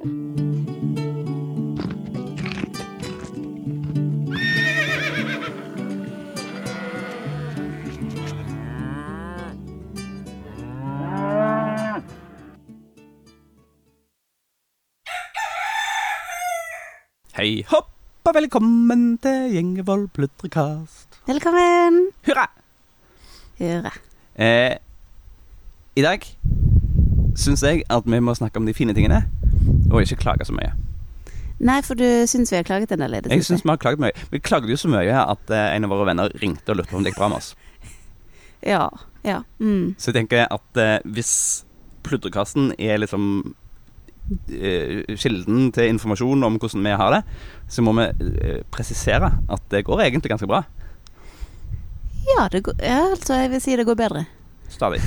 Hei hopp og velkommen til Gjengevold pludrekast. Velkommen. Hurra! Hurra. Eh, I dag syns jeg at vi må snakke om de fine tingene, og ikke klage så mye. Nei, for du syns vi har klaget en del i det Jeg syns Vi har klaget mye Vi klagde jo så mye at eh, en av våre venner ringte og lurte på om det gikk bra med oss. Ja. Ja. Mm. Så jeg tenker at eh, hvis pludrekassen er liksom eh, kilden til informasjon om hvordan vi har det, så må vi eh, presisere at det går egentlig ganske bra. Ja, det går, ja, altså jeg vil si det går bedre. Stadig.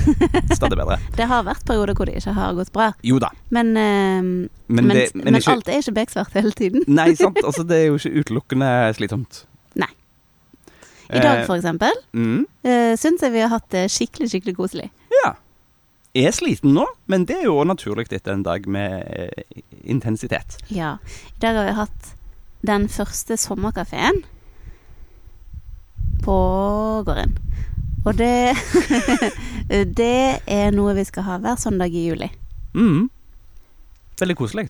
Stadig bedre. Det har vært perioder hvor det ikke har gått bra. Jo da. Men, eh, Men, men, det, men, ikke, alt er ikke beksvart hele tiden. Nei, sant. Altså, det er jo ikke utelukkende slitsomt. Nei. I dag, Eh, for eksempel, mm, uh, syns jeg vi har hatt det skikkelig, skikkelig koselig. ja. Jeg er sliten nå, men det er jo naturlig etter en dag med eh, intensitet. Ja. I dag har vi hatt den første sommerkafeen på gården. Og det Det er noe vi skal ha hver søndag i juli. Mm. Veldig koselig.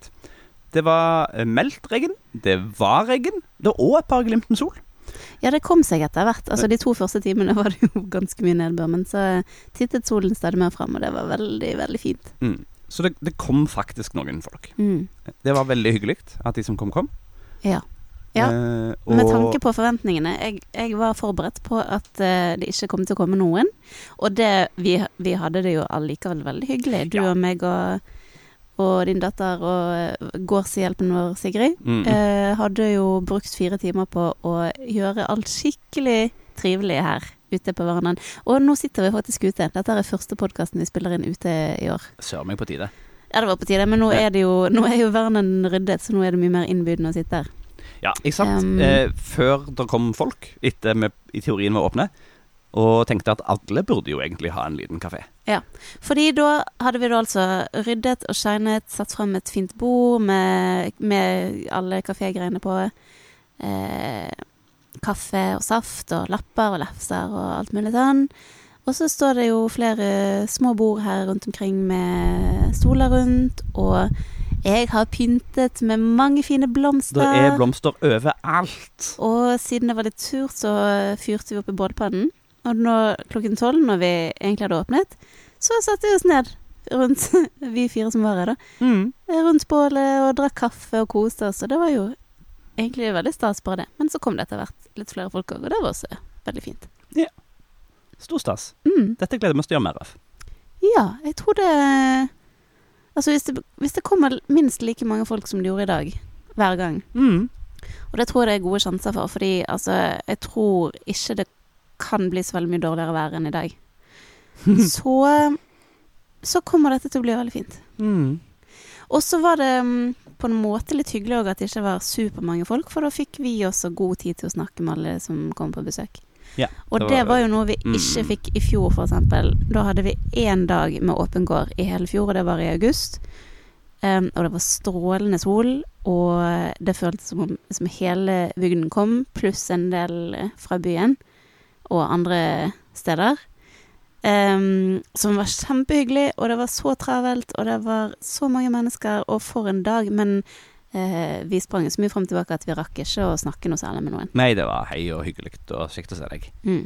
Det var eh, meldt regn, det var regn, det var òg et par glimt med sol. Ja, det kom seg etter hvert. Altså De to første timene var det jo ganske mye nedbør, men så tittet solen stadig mer fram, og det var veldig, veldig fint. Mm. Så det, det kom faktisk noen folk. Mm. Det var veldig hyggelig at de som kom, kom. Ja. Ja, Eh, Med tanke på forventningene. Jeg, jeg var forberedt på at uh, det ikke kom til å komme noen. Og det, vi, vi hadde det jo allikevel veldig hyggelig. Du Ja. og meg og, og din datter og eh, gårdshjelpen vår, Sigrid, mm. Uh, hadde jo brukt fire timer på å gjøre alt skikkelig trivelig her ute på verandaen. Og nå sitter vi faktisk ute. Dette er første podkasten vi spiller inn ute i år. Sør meg på tide. Ja, det var på tide, men nå er det jo Nå er jo verden ryddet, så nå er det mye mer innbydende å sitte her. Ja, ikke sant? Um, eh, før det kom folk, etter vi i teorien var åpne, og tenkte at alle burde jo egentlig ha en liten kafé. Ja, Fordi da hadde vi da altså ryddet og shinet, satt frem et fint bord med, med alle kafégreiene på. Eh, kaffe og saft og lapper og lefser og alt mulig sånn. Og så står det jo flere små bord her rundt omkring med stoler rundt, og jeg har pyntet med mange fine blomster. Det er blomster overalt. Og siden det var litt surt, så fyrte vi opp i bålpannen. Og nå, klokken tolv, når vi egentlig hadde åpnet, så satte vi oss ned rundt vi fire som var her, da. Mm. Rundt bålet og drakk kaffe og koste oss. Og det var jo egentlig veldig stas, bare det. Men så kom det etter hvert litt flere folk òg, og det var også veldig fint. Stor stas. Mm. Dette gleder vi oss til å gjøre mer av. Ja, jeg tror det Altså, hvis det, hvis det kommer minst like mange folk som det gjorde i dag, hver gang, Mm. Og det tror jeg det er gode sjanser for, fordi altså, jeg tror ikke det kan bli så veldig mye dårligere vær enn i dag. Så, så kommer dette til å bli veldig fint. Mm. Og så var det mm, på en måte litt hyggelig òg at det ikke var supermange folk, for da fikk vi også god tid til å snakke med alle som kom på besøk. Ja, Og det det var- var jo noe vi Mm. ikke fikk i fjor, eksempel. Da hadde vi én dag med åpen gård i hele fjor, og det var i august. Um, og det var strålende sol, og det føltes som om som hele bygden kom, pluss en del eh, fra byen og andre steder. Um, som var kjempehyggelig, og det var så travelt, og det var så mange mennesker, og for en dag. Men vi sprang så mye frem og tilbake at vi rakk ikke å snakke noe særlig med noen. Nei, det var hei og hyggelig og kjekt å se deg. Mm.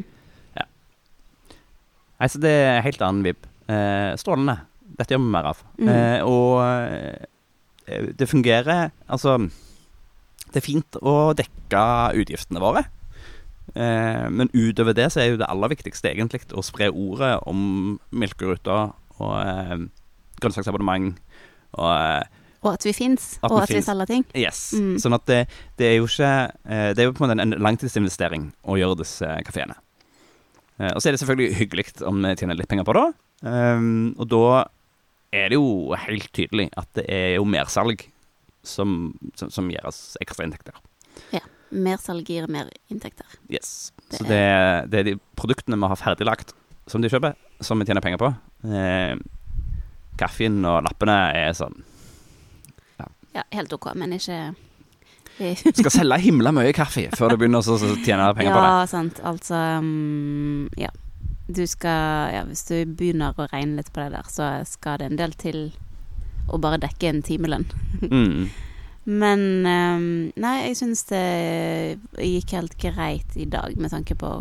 Nei, så det er helt annen vib. Eh, strålende. Dette gjør vi mer av. Mm. Eh, og eh, det fungerer Altså, det er fint å dekke utgiftene våre. Eh, men utover det så er jo det aller viktigste egentlig å spre ordet om Melkeruta og eh, grønnsaksabonnement og eh, Og at vi fins, og vi at vi selger ting. Yes. Mm. Sånn at det, det er jo ikke eh, Det er jo på en måte en langtidsinvestering å gjøre disse kafeene. Eh, og så er det selvfølgelig hyggelig om vi tjener litt penger på det. Um, og da er det jo helt tydelig at det er jo mersalg som, som, som gir oss ekstra inntekter. Ja. Mersalg gir mer inntekter. Yes. Det Så det, det er de produktene vi har ferdiglagt som de kjøper, som vi tjener penger på. Eh, kaffen og lappene er sånn ja, helt ok, men ikke Skal selge himla mye kaffe før du begynner å tjene penger på det. Ja, sant. Altså um, Ja. Du skal Ja, hvis du begynner å regne litt på det der, så skal det en del til å bare dekke en timelønn. Mm. Men um, Nei, jeg syns det gikk helt greit i dag, med tanke på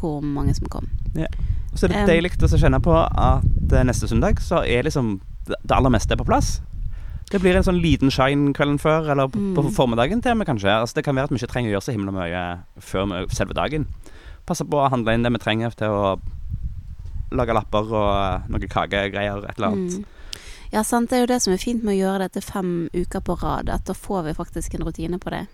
hvor mange som kom. Og så er det Um, deilig å kjenne på at eh, neste søndag så er liksom det det aller meste er på plass. Det blir en sånn liten shine kvelden før, eller på, på Mm. formiddagen til med, kanskje. Altså, det kan være at vi ikke trenger å gjøre så himla mye før vi- selve dagen. Passe på å handle inn det vi trenger til å lage lapper og noe kakegreier, et eller annet. Mm. Ja, sant. Det er jo det som er fint med å gjøre dette fem uker på rad, at da får vi faktisk en rutine på det.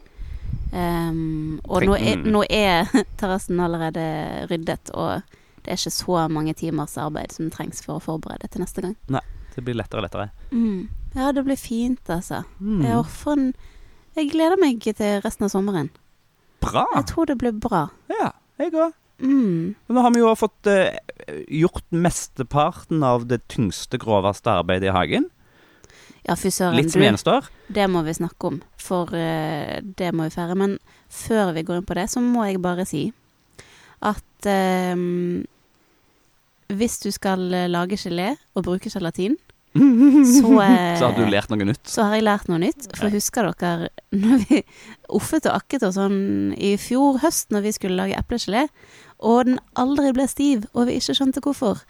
Um, og nå er, nå er terrassen allerede ryddet, og det er ikke så mange timers arbeid som trengs for å forberede til neste gang. Nei, Det blir lettere og lettere. Mm. Ja, det blir fint, altså. Mm. Jeg, en- jeg gleder meg til resten av sommeren. Bra! Jeg tror det blir bra. Ja, jeg òg. Mm. Nå har vi jo fått eh, gjort mesteparten av det tyngste, groveste arbeidet i hagen. Ja, fy søren. Litt som gjenstår. Det må vi snakke om, for eh, det må vi feire. Men før vi går inn på det, så må jeg bare si at eh, hvis du skal eh, lage gelé og bruke gelatin, så, eh, Så har du lært noe nytt. så har jeg lært noe nytt. For Ja. husker dere når vi offet og akket og sånn i fjor høst når vi skulle lage eplegelé, og den aldri ble stiv, og vi ikke skjønte hvorfor.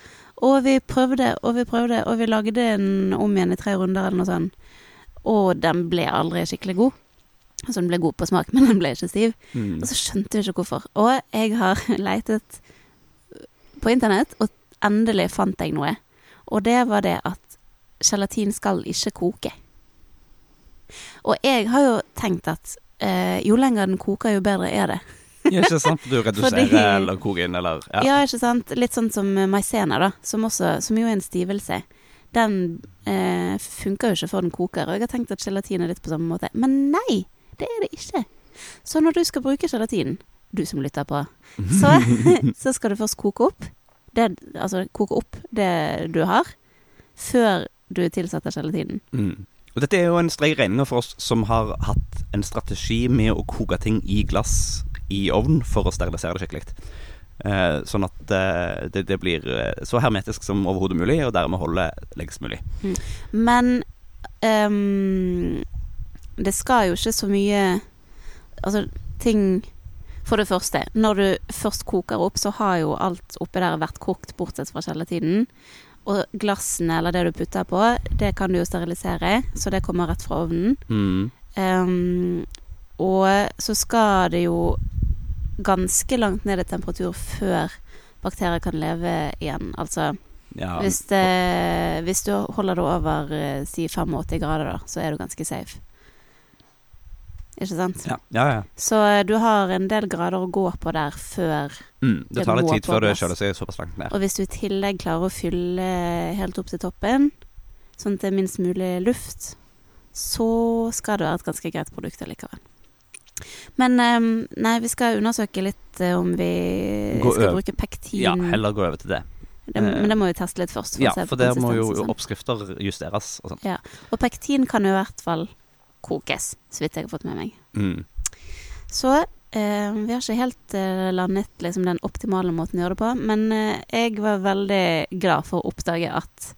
Og vi prøvde og vi prøvde, og vi lagde den om igjen i tre runder eller noe sånt. Og den ble aldri skikkelig god. Altså den ble god på smak, men den ble ikke stiv. Mm. Og så skjønte vi ikke hvorfor. Og jeg har leitet på internett, og endelig fant jeg noe. Og det var det at gelatin skal ikke koke. Og jeg har jo tenkt at eh, jo lenger den koker, jo bedre er det. Ja, ikke sant? Du reduserer Fordi- eller koker inn, eller ja. Ja, ikke sant? Litt sånn som maisena, da, som, også, som jo er en stivelse. Den eh, funker jo ikke før den koker, og jeg har tenkt at gelatin er litt på samme måte. Men nei, det er det ikke. Så når du skal bruke gelatin, du som lytter på, så, så skal du først koke opp det, altså koke opp det du har, før du tilsetter tiden. Mm. Og dette er jo en strek regning for oss som har hatt en strategi med å koke ting i glass i ovn for å sterilisere det skikkelig. Eh, sånn at eh, det, det blir eh, så hermetisk som overhodet mulig, og dermed holder lengst mulig. Men um, det skal jo ikke så mye Altså, ting For det første, når du først koker opp, så har jo alt oppi der vært kokt, bortsett fra gelatinen. Og glassene, eller det du putter på, det kan du jo sterilisere, så det kommer rett fra ovnen. Mm. Um, og så skal det jo ganske langt ned i temperatur før bakterier kan leve igjen. Altså Ja, hvis, det, hvis du holder det over eh, si 85 grader, da, så er du ganske safe. Ikke sant? ja, ja, ja. Så eh, du har en del grader å gå på der før Mm. Det tar litt tid før det plass. kjøler seg såpass langt ned. Og hvis du i tillegg klarer å fylle helt opp til toppen, sånn at det er minst mulig luft, så skal det være et ganske greit produkt allikevel. Men eh, nei, vi skal undersøke litt eh, om vi Gå skal bruke pektin. Ja, heller gå over til det. det, men det må vi teste litt først. For Ja, for der må jo sånn. oppskrifter justeres og sånt. Og pektin kan jo i hvert fall kokes, så vidt jeg har fått med meg. Mm. Så eh, vi har ikke helt eh, landet liksom, den optimale måten å gjøre det på, men eh, jeg var veldig glad for å oppdage at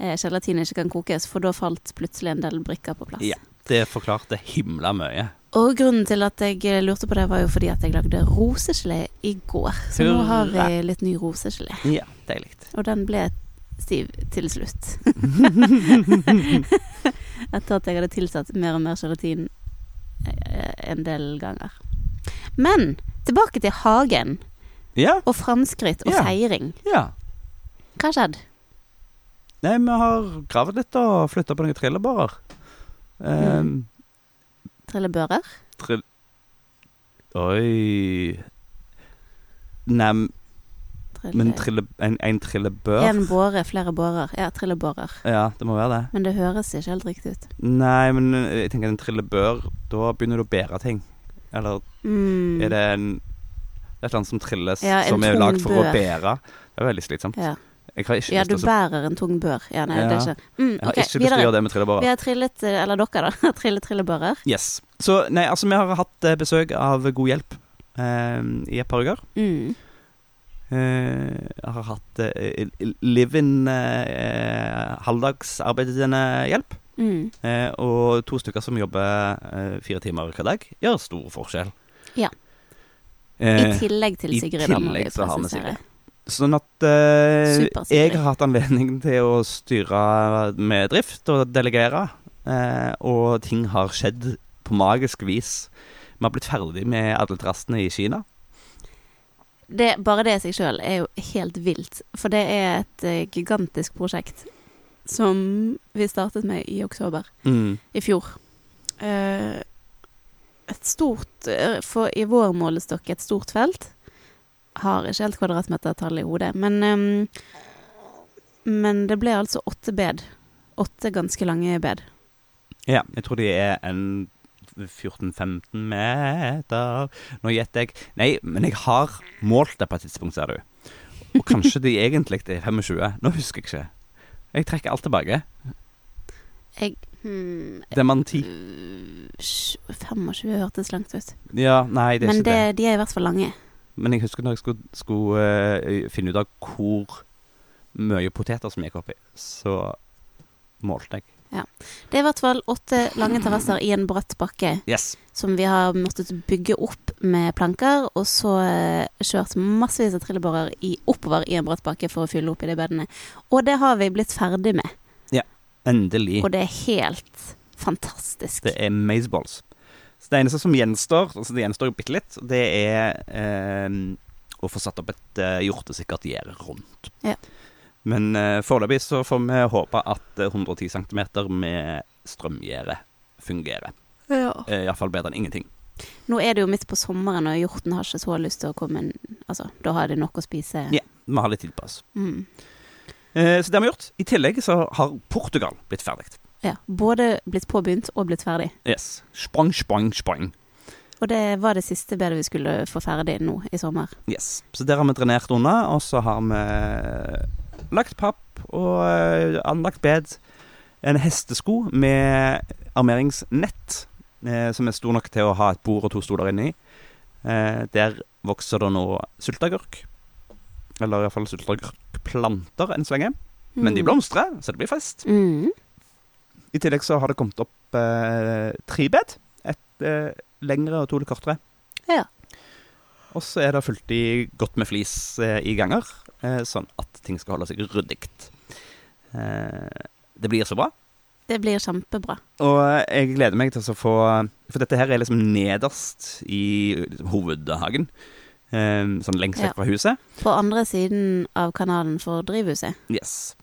eh, gelatin ikke kan kokes, for da falt plutselig en del brikker på plass. Ja. Det forklarte himla mye. Og grunnen til at jeg eh, lurte på det, var jo fordi at jeg lagde rosegelé i går. Så nå har vi litt ny rosegelé. Ja, deilig. Og den ble stiv til slutt. Etter at jeg hadde tilsatt mer og mer gelatin eh, en del ganger. Men tilbake til hagen Ja, og framskritt og Ja. feiring. ja. Hva har skjedd? Nei, vi har gravd litt og flytta på noen trillebårer. Um, Trillebører? trill... Oi Nei, Trille... men trille, en, en trillebør En båre, flere bårer. Ja, trillebårer. Ja, det må være det. Men det høres ikke helt riktig ut. Nei, men eh, jeg tenker en trillebør Da begynner du å bære ting. Eller Mm. er det en Det er et eller annet som trilles, Ja, som er lagd for å bære. Det er veldig slitsomt. Ja. Ja, du bærer en tung bør. Ja, nei, det er ikke mm, Jeg har ikke lyst til å gjøre det med trillebårer. Vi har trillet, eh, eller dere da, har trillet trillebårer. Yes. Så nei, altså, vi har hatt eh, besøk av God Hjelp eh, i et par uker. Mm. Eh, jeg har hatt eh, live-in eh, halvdagsarbeidende hjelp. Mm. Og to stykker som jobber fire timer hver dag, gjør stor forskjell. Ja. I tillegg til Sigrid, I tillegg så har vi Sigrid. Sånn at eh, jeg har hatt anledning til å styre med drift og delegere, eh, og ting har skjedd på magisk vis. Vi har blitt ferdig med alle trastene i Kina. Det, bare det i seg sjøl er jo helt vilt. For det er et uh, gigantisk prosjekt som vi startet med i oktober Mm. i fjor. Uh, et stort eh, For i vår målestokk et stort felt. Har ikke helt kvadratmetertall i hodet, men um, Men det ble altså åtte bed. Åtte ganske lange bed. Ja, jeg tror de er en 14-15 meter Nå gjetter jeg Nei, men jeg har målt det på et tidspunkt, ser du. Og kanskje de egentlig er 25. Nå husker jeg ikke. Jeg trekker alt tilbake. Jeg hmm, Demanti. øh, 25 hørtes langt ut. Ja, nei, det er Men ikke det, Men de er i hvert fall lange. Men jeg husker når jeg skulle, skulle uh, finne ut av hvor mye poteter som gikk oppi, så målte jeg. Det er i hvert fall åtte lange terrasser i en bratt bakke Yes. som vi har måttet bygge opp med planker, og så eh, kjørt massevis av trillebårer i, oppover i en bratt bakke for å fylle opp i de bedene. Og det har vi blitt ferdig med, Ja, Endelig. og det er helt fantastisk. Det er mazeballs. Så det eneste som gjenstår, altså det gjenstår jo bitte litt, det er eh, å få satt opp et eh, hjortesikkert gjerde rundt. Ja. Men eh, foreløpig så får vi håpe at eh, 110 cm med strømgjerde fungerer. Ja. Eh, Iallfall bedre enn ingenting. Nå er det jo midt på sommeren, og hjorten har ikke så lyst til å komme inn Altså, da har de nok å spise. Ja. Vi har litt tid på oss. Mm. Eh, så det har vi gjort. I tillegg så har Portugal blitt ferdig. ja. Både blitt påbegynt og blitt ferdig. Yes. Sprang, sprang, sprang. Og det var det siste bedet vi skulle få ferdig nå i sommer. Yes. Så der har vi drenert unna, og så har vi lagt papp og eh, anlagt bed. En hestesko med armeringsnett, eh, som er stor nok til å ha et bord og to stoler inni. Eh, der vokser det nå sylteagurk. Eller iallfall sylteagurkplanter enn så lenge. Men de Mm. blomstrer, så det blir fest. Mm. I tillegg så har det kommet opp eh, tre bed. Et eh, lengre og to litt kortere. Ja. Og så er det fullt i godt med flis eh, i ganger, eh, sånn at ting skal holde seg ryddig. Eh, det blir så bra. Det blir kjempebra. Og jeg gleder meg til å få For dette her er liksom nederst i hovedhagen. Sånn lengst Ja. vekk fra huset. På andre siden av kanalen for drivhuset. Yes.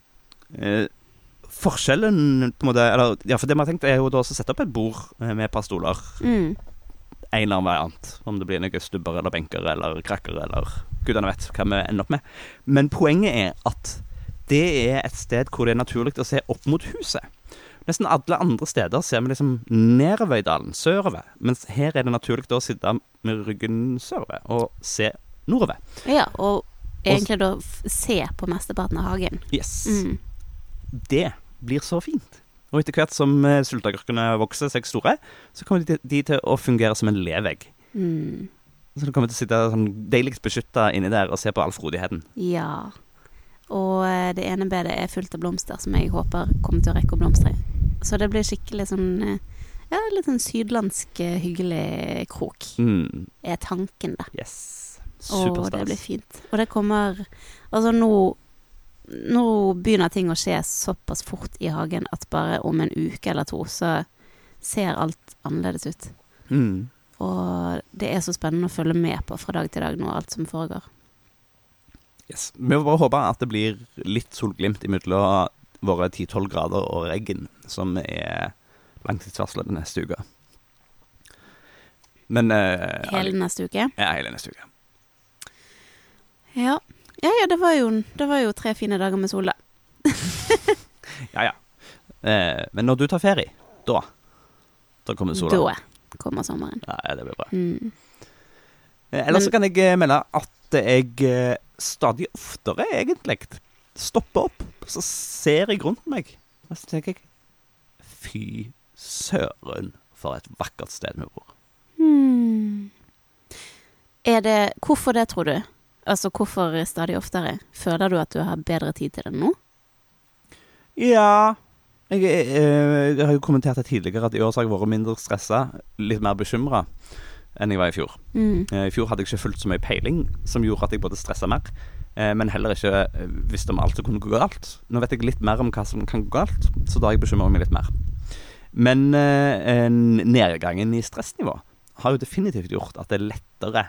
Eh, forskjellen på en måte Eller ja, for det vi har tenkt, er jo da å sette opp et bord med et par stoler. Mm. En eller annen variant. Om det blir noen stubber eller benker eller krakker eller gudene vet hva vi ender opp med. Men poenget er at det er et sted hvor det er naturlig å se opp mot huset. Nesten alle andre steder ser vi liksom nedover i dalen, sørover. Mens her er det naturlig å sitte med ryggen sørover og se nordover. Ja, og egentlig da se på mesteparten av hagen. Yes. Mm. Det blir så fint. Og etter hvert som sylteagurkene vokser seg store, så kommer de, de til å fungere som en levegg. Mm. Så du kommer til å sitte sånn deiligst beskytta inni der og se på all frodigheten. Ja. Og eh, det ene bedet er fullt av blomster som jeg håper kommer til å rekke å blomstre. Så det blir skikkelig sånn eh, Ja, litt sånn sydlandsk eh, hyggelig krok, Mm, er tanken, da. yes. Og det blir fint. Og det kommer Altså nå Nå begynner ting å skje såpass fort i hagen at bare om en uke eller to så ser alt annerledes ut. Mm. Og det er så spennende å følge med på fra dag til dag nå, alt som foregår. Yes. Vi får bare håpe at det blir litt solglimt imellom våre 10-12 grader og regn, som er langtidsvarselet neste uke. Men eh, Hele neste uke. Ja, hele neste uke. Ja. Ja, ja, det var jo, det var jo tre fine dager med sol, da. Ja, ja. Eh, men når du tar ferie, da Da kommer sola. Da kommer sommeren. Ja, ja, det blir bra. Mm. Eh, ellers så kan jeg eh, melde at jeg eh, stadig oftere, egentlig, stopper opp, så ser jeg rundt meg, og så tenker jeg Fy søren, for et vakkert sted vi bor. Hmm. Er det Hvorfor det, tror du? Altså hvorfor stadig oftere? Føler du at du har bedre tid til det nå? Ja jeg, jeg, jeg har jo kommentert det tidligere at i år har jeg vært mindre stressa, litt mer bekymra enn jeg var i fjor. Mm. Eh, I fjor hadde jeg ikke fulgt så mye peiling, som gjorde at jeg både stressa mer, eh, men heller ikke eh, visste om alt som kunne gå galt. Nå vet jeg litt mer om hva som kan gå galt, så da har jeg bekymra meg litt mer. Men eh, nedgangen i stressnivå har jo definitivt gjort at det er lettere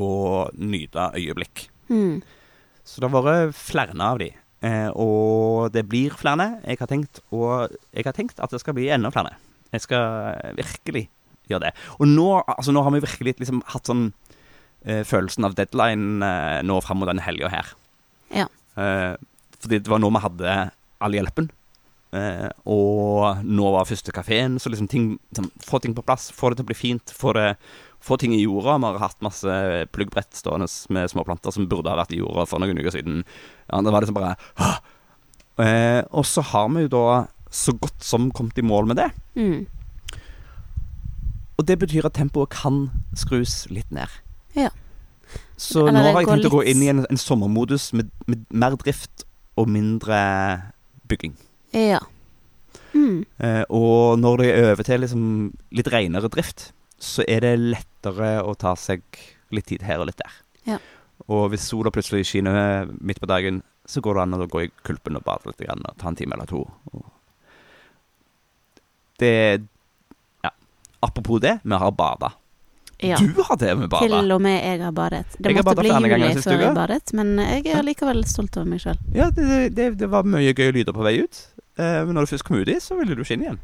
å nyte øyeblikk. Mm. Så det har vært flere av de. Eh, og det blir flere. Jeg har, tenkt, og jeg har tenkt at det skal bli enda flere. Jeg skal virkelig gjøre det. Og nå, altså, nå har vi virkelig liksom hatt sånn eh, følelsen av deadline eh, nå fram mot denne helga her. Ja. Eh, fordi det var nå vi hadde all hjelpen. Eh, og nå var første kafeen, så liksom ting liksom, Få ting på plass, få det til å bli fint, få, det, få ting i jorda. Vi har hatt masse pluggbrett stående med småplanter som burde ha vært i jorda for noen uker siden. Ja, det var liksom bare eh, Og så har vi jo da så godt som kommet i mål med det. Mm. Og det betyr at tempoet kan skrus litt ned. Ja. Så Eller nå har jeg tenkt tenkt å gå inn i en, en sommermodus med, med mer drift og mindre bygging. Ja. Mm. Eh, og når det er over til liksom litt renere drift, så er det lettere å ta seg litt tid her og litt der. Ja. Og hvis sola plutselig skinner midt på dagen, så går det an å gå i kulpen og bade litt grann, og ta en time eller to. Det Ja. Apropos det, vi har bada. ja. Du har det med bada. Til og med jeg har badet. Det Jeg måtte bli juli før jeg badet, men jeg er likevel stolt over meg sjøl. Ja, det, det, det var mye gøye lyder på vei ut. Eh, men når du først kom uti, så ville du skinne igjen.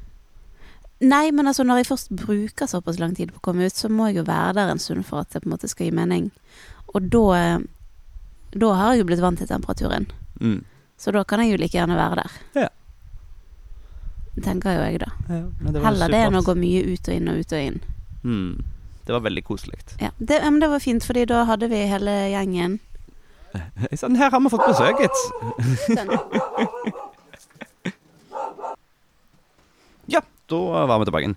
Nei, men altså når jeg først bruker såpass lang tid på å komme ut, så må jeg jo være der en stund for at det på en måte skal gi mening. Og da Da har jeg jo blitt vant til temperaturen. Mm. Så da kan jeg jo like gjerne være der. Ja. Tenker jo jeg, da. Ja, det var Heller det enn å gå mye ut og inn og ut og inn. Mm. Det var veldig koselig. Ja, det, men det var fint, fordi da hadde vi hele gjengen. Sånn, her har vi fått besøk, gitt. Sånn. Ja, da var vi tilbake.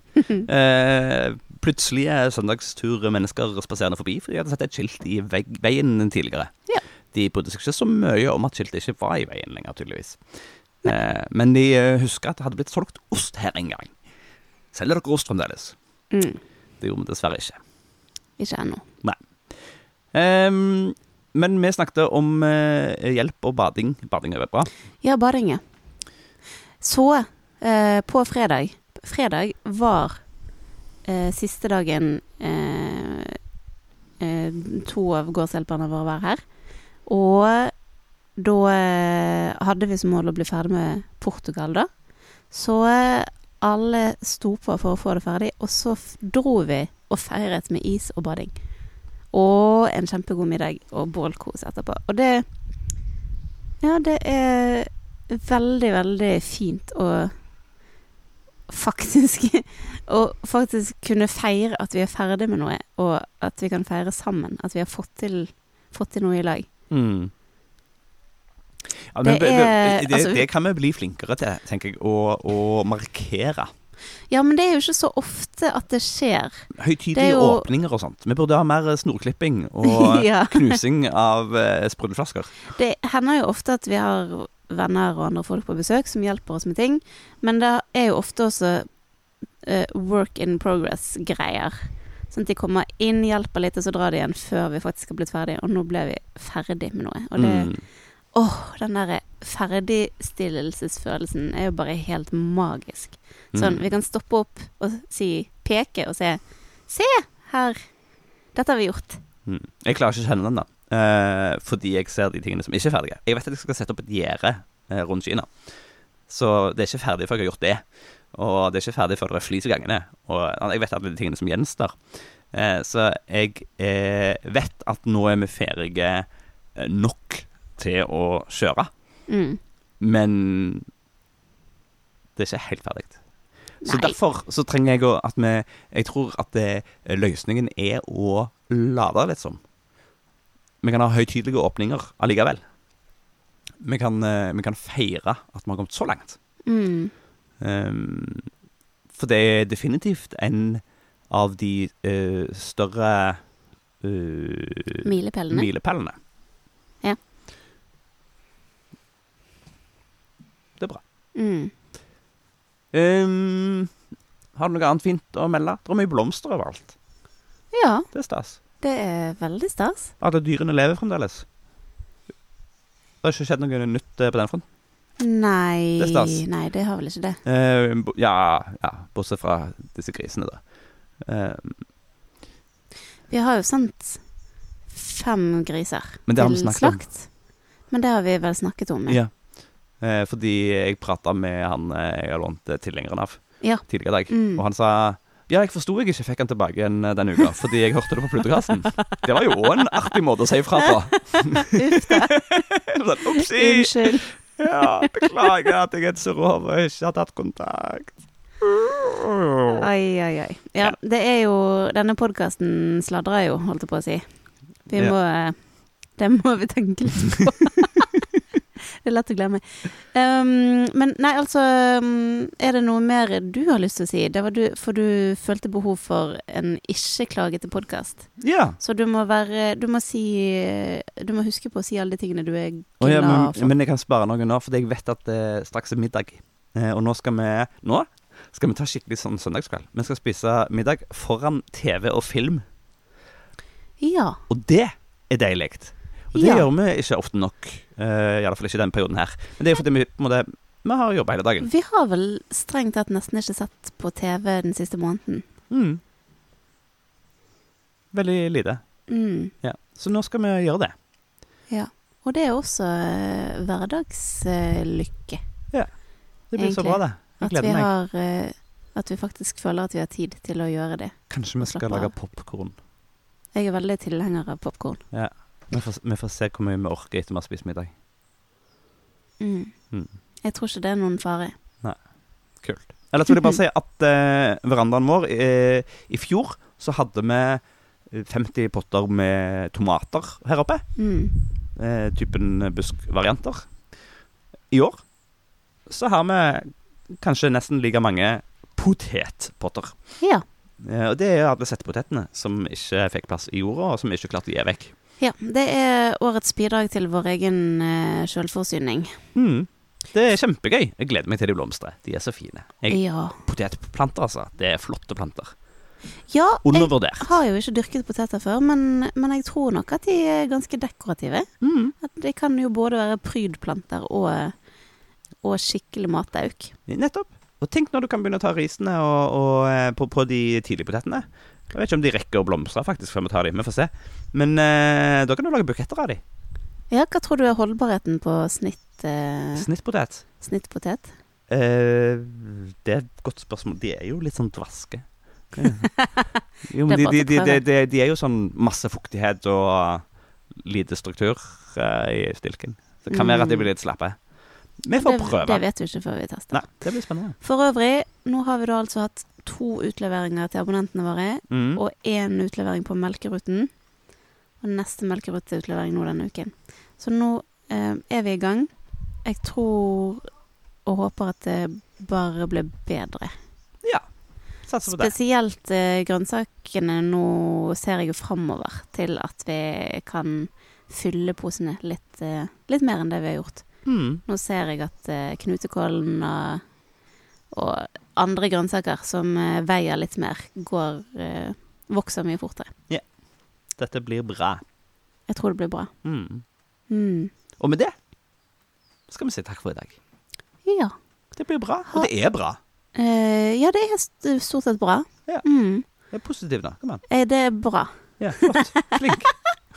Eh, plutselige søndagsturmennesker spaserende forbi, for de hadde sett et skilt i veien tidligere. Ja. De brydde seg ikke så mye om at skiltet ikke var i veien lenger, tydeligvis. Eh, men de eh, husker at det hadde blitt solgt ost her en gang. Selger dere ost fremdeles? Mm. Det gjorde vi dessverre ikke. Ikke ennå. Ehm, men vi snakket om uh, hjelp og bading. Bading er vel bra? Ja, bading, ja. Så, uh, på fredag Fredag var eh, siste dagen eh, eh, to av gårdshjelperne våre var her. Og da eh, hadde vi som mål å bli ferdig med Portugal, da. Så eh, alle sto på for å få det ferdig, og så dro vi og feiret med is og bading. Og en kjempegod middag og bålkos etterpå. Og det Ja, det er veldig, veldig fint å faktisk Å faktisk kunne feire at vi er ferdig med noe, og at vi kan feire sammen. At vi har fått til, fått til noe i lag. Mm. Ja, Det men, det, er- det, altså- det kan vi bli flinkere til, tenker jeg, å, å markere. Ja, men det er jo ikke så ofte at det skjer. Høytidelige er jo- åpninger og sånt. Vi burde ha mer snorklipping og Ja. knusing av eh, sprudleflasker. Det hender jo ofte at vi har venner og andre folk på besøk som hjelper oss med ting, men det er jo ofte også uh, work in progress-greier. Sånn at de kommer inn, hjelper litt, og så drar de igjen før vi faktisk har blitt ferdig. Og nå ble vi ferdig med noe. Og det, Mm. åh, den derre ferdigstillelsesfølelsen er jo bare helt magisk. Sånn, Mm. vi kan stoppe opp og si, peke og se Se her! Dette har vi gjort. Mm. Jeg klarer ikke å kjenne den, da. Eh, fordi jeg ser de tingene som ikke er ferdige. Jeg vet at jeg skal sette opp et gjerde eh, rundt Kina. Så det er ikke ferdig før jeg har gjort det. Og det er ikke ferdig før det er flis i gangene. Og jeg vet alle de tingene som gjenstår. Eh, så jeg eh, vet at nå er vi ferdige eh, nok til å kjøre. Mm. Men det er ikke helt ferdig. Så Nei. derfor så trenger jeg å at vi Jeg tror at det, løsningen er å lade litt sånn. Vi kan ha høytidelige åpninger allikevel. vi kan, eh, vi kan feire at vi har kommet så langt. Mm. Um, for det er definitivt en av de uh, større uh, Milepælene. milepælene. Ja. Det er bra. Mm. Um, har du noe annet fint å melde? Det er mye blomster overalt. Ja, Det er stas. Det er veldig stas. At dyrene lever fremdeles. Det har ikke skjedd noe nytt eh, på den fronten. Nei, Det nei, det har vel ikke det. Eh, ja, ja, bortsett fra disse grisene, da. Eh, Vi har jo sendt fem griser men det har vi til om. slakt. Men det har vi vel snakket om. Ja. Eh, fordi jeg prata med han eh, jeg har lånt eh, tilhengeren av Ja. tidligere i dag. Mm. Og han sa ja, jeg forsto jeg ikke fikk han tilbake igjen den denne uka, fordi jeg hørte det på plutokassen Det var jo òg en artig måte å si ifra på. Uff da. sånn, Opsi! Unnskyld. Ja, beklager at jeg er så rov og ikke har tatt kontakt. Oi, oi, oi. Ja, det er jo Denne podkasten sladrer jo, holdt jeg på å si. Vi må ja. Det må vi tenke litt på. det er lett å glemme. Um, men nei, altså um, Er det noe mer du har lyst til å si? Det var du, for du følte behov for en ikke-klagete podkast. Ja. Så du må være Du må si Du må huske på å si alle de tingene du er Å ja, glad men, for. men jeg kan spare noe nå, fordi jeg vet at det straks er middag. Eh, og nå skal vi Nå skal vi ta skikkelig sånn søndagskveld. Vi skal spise middag foran TV og film, Ja. og det er deilig. Og det Ja. gjør vi ikke ofte nok. Uh, I alle fall ikke i denne perioden her. Men det er jo fordi vi på en måte Vi har jobba hele dagen. Vi har vel strengt tatt nesten ikke sett på TV den siste måneden. Mm. Veldig lite. Mm. Ja. Så nå skal vi gjøre det. Ja. Og det er også hverdagslykke. hverdagslykke. Det blir så bra, det. Jeg gleder meg. har eh, At vi faktisk føler at vi har tid til å gjøre det. Kanskje vi skal lage popkorn. Jeg er veldig tilhenger av popkorn. Vi, får- vi får se hvor mye vi orker etter vi har spist middag. Mm. Mm. Jeg tror ikke det er noen fare. Nei. Kult. Ellers vil jeg bare si at eh, verandaen vår eh, I fjor så hadde vi eh, 50 potter med tomater her oppe. Mm. Eh, typen buskvarianter. I år så har vi kanskje nesten like mange potetpotter. Ja. Eh, og det er alle settepotetene som ikke fikk plass i jorda, og som ikke klarte å gi vekk. Ja. Det er årets bidrag til vår egen uh, sjølforsyning. Mm. Det er kjempegøy. Jeg gleder meg til de blomstrer. De er så fine. Jeg, Ja. potetplanter, altså. Det er flotte planter. ja jeg har jo ikke dyrket poteter før, men, men jeg tror nok at de er ganske dekorative. Mm. At de kan jo både være prydplanter og, og skikkelig matauk. Nettopp. Og tenk når du kan begynne å ta risene og, og, eh, på, på de tidlige potetene. Jeg vet ikke om de rekker å blomstre faktisk før vi tar dem. Vi får se. Men eh, da kan du lage buketter av dem. Ja, hva tror du er holdbarheten på snitt, eh, Snittpotet. snittpotet? Eh, det er et godt spørsmål. De er jo litt sånn dvaske. Jo, men Det de, bare de, til de, å de, prøve. de, de er jo sånn masse fuktighet og lite struktur eh, i stilken. Så det kan være at de blir litt slappe. Vi får det, prøve. Det vet du ikke før vi tester. Nei, det blir spennende. For øvrig, nå har vi da altså hatt to utleveringer til abonnentene våre, Mm. og én utlevering på Melkeruten. Og neste melkeruteutlevering nå denne uken. Så nå eh, er vi i gang. Jeg tror og håper at det bare blir bedre. Ja. Satser på det. Spesielt eh, grønnsakene. Nå ser jeg jo framover til at vi kan fylle posene litt, eh, litt mer enn det vi har gjort. Mm. Nå ser jeg at eh, knutekålen og, og andre grønnsaker som eh, veier litt mer, går, eh, vokser mye fortere. Ja. Dette blir bra. Jeg tror det blir bra. Mm. Mm. Og med det skal vi si takk for i dag. Ja. Det blir bra. Og det er bra. Uh, ja, det er stort sett bra. Ja. Mm. Det er positivt, da. Kom an. Det er bra. Ja, flott. Flink.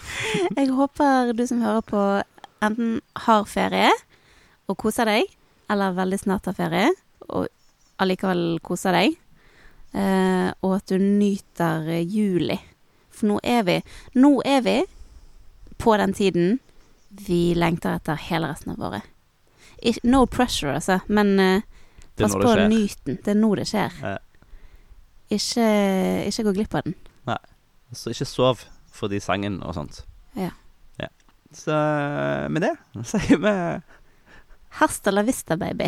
Jeg håper du som hører på, enten har ferie og koser deg, eller veldig snart har ferie og allikevel koser deg. Eh, og at du nyter eh, juli. For nå er vi Nå er vi på den tiden vi lengter etter hele resten av året. No pressure, altså, men eh, pass på nyten. Det er nå det skjer. Ja. Ikke, ikke gå glipp av den. Nei. Så ikke sov fordi sangen og sånt. Ja. ja. Så med det sier vi Hasta la vista, baby.